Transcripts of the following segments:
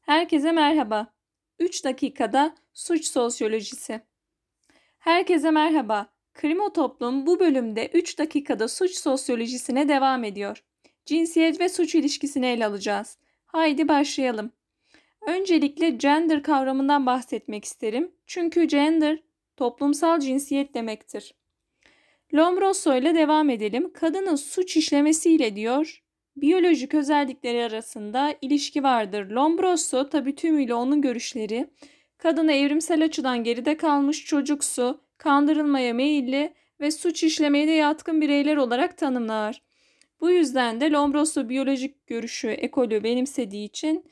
Herkese merhaba. 3 dakikada suç sosyolojisi. Herkese merhaba. Krimo Toplum bu bölümde 3 dakikada suç sosyolojisine devam ediyor. Cinsiyet ve suç ilişkisini ele alacağız. Haydi başlayalım. Öncelikle gender kavramından bahsetmek isterim. Çünkü gender toplumsal cinsiyet demektir. Lombroso ile devam edelim. Kadının suç işlemesiyle diyor, biyolojik özellikleri arasında ilişki vardır. Lombroso tabi tümüyle onun görüşleri kadını evrimsel açıdan geride kalmış çocuksu, kandırılmaya meyilli ve suç işlemeye de yatkın bireyler olarak tanımlar. Bu yüzden de Lombroso biyolojik görüşü, ekolü benimsediği için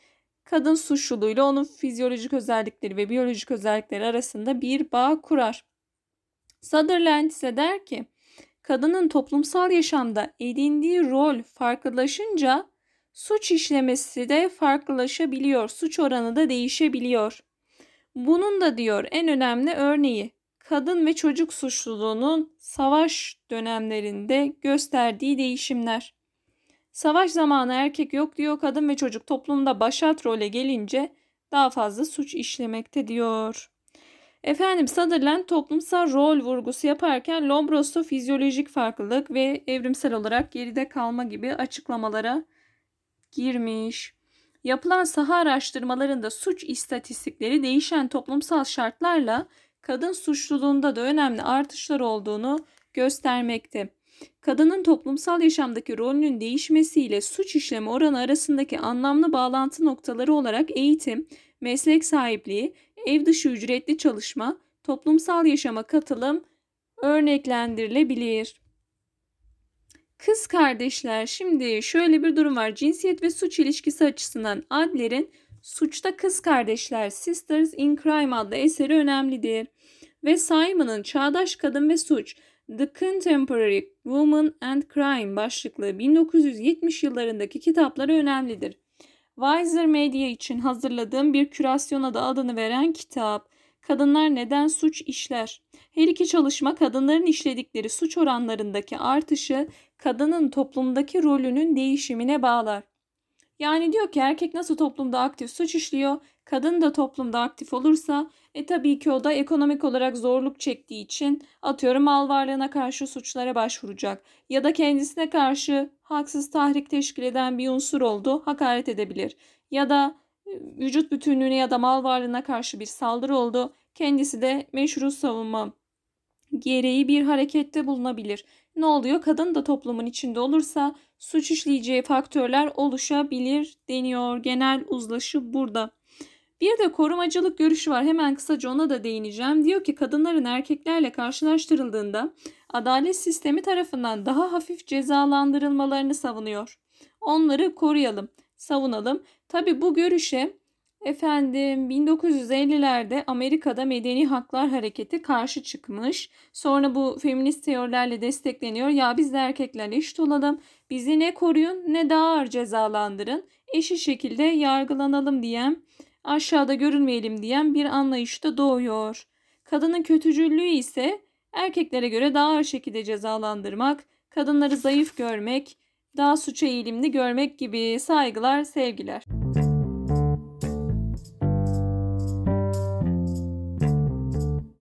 kadın suçluluğuyla onun fizyolojik özellikleri ve biyolojik özellikleri arasında bir bağ kurar. Sutherland ise der ki, kadının toplumsal yaşamda edindiği rol farklılaşınca suç işlemesi de farklılaşabiliyor, suç oranı da değişebiliyor. Bunun da diyor en önemli örneği kadın ve çocuk suçluluğunun savaş dönemlerinde gösterdiği değişimler. Savaş zamanı erkek yok diyor kadın ve çocuk toplumda başat role gelince daha fazla suç işlemekte diyor. Efendim Sutherland toplumsal rol vurgusu yaparken Lombroso fizyolojik farklılık ve evrimsel olarak geride kalma gibi açıklamalara girmiş. Yapılan saha araştırmalarında suç istatistikleri değişen toplumsal şartlarla kadın suçluluğunda da önemli artışlar olduğunu göstermekte. Kadının toplumsal yaşamdaki rolünün değişmesiyle suç işleme oranı arasındaki anlamlı bağlantı noktaları olarak eğitim, meslek sahipliği, ev dışı ücretli çalışma, toplumsal yaşama katılım örneklendirilebilir. Kız kardeşler şimdi şöyle bir durum var. Cinsiyet ve suç ilişkisi açısından Adler'in Suçta Kız Kardeşler Sisters in Crime adlı eseri önemlidir. Ve Simon'ın Çağdaş Kadın ve Suç The Contemporary Woman and Crime başlıklı 1970 yıllarındaki kitapları önemlidir. Wiser Media için hazırladığım bir kürasyona da adını veren kitap. Kadınlar neden suç işler? Her iki çalışma kadınların işledikleri suç oranlarındaki artışı kadının toplumdaki rolünün değişimine bağlar. Yani diyor ki erkek nasıl toplumda aktif suç işliyor, kadın da toplumda aktif olursa e tabii ki o da ekonomik olarak zorluk çektiği için atıyorum mal varlığına karşı suçlara başvuracak ya da kendisine karşı haksız tahrik teşkil eden bir unsur oldu hakaret edebilir ya da e, vücut bütünlüğüne ya da mal varlığına karşı bir saldırı oldu kendisi de meşru savunma gereği bir harekette bulunabilir. Ne oluyor? Kadın da toplumun içinde olursa suç işleyeceği faktörler oluşabilir deniyor. Genel uzlaşı burada. Bir de korumacılık görüşü var. Hemen kısaca ona da değineceğim. Diyor ki kadınların erkeklerle karşılaştırıldığında adalet sistemi tarafından daha hafif cezalandırılmalarını savunuyor. Onları koruyalım, savunalım. Tabi bu görüşe Efendim 1950'lerde Amerika'da Medeni Haklar Hareketi karşı çıkmış. Sonra bu feminist teorilerle destekleniyor. Ya biz de erkeklerle eşit olalım. Bizi ne koruyun ne daha ağır cezalandırın. Eşit şekilde yargılanalım diyen, aşağıda görünmeyelim diyen bir anlayışta doğuyor. Kadının kötücüllüğü ise erkeklere göre daha ağır şekilde cezalandırmak, kadınları zayıf görmek, daha suça eğilimli görmek gibi saygılar, sevgiler.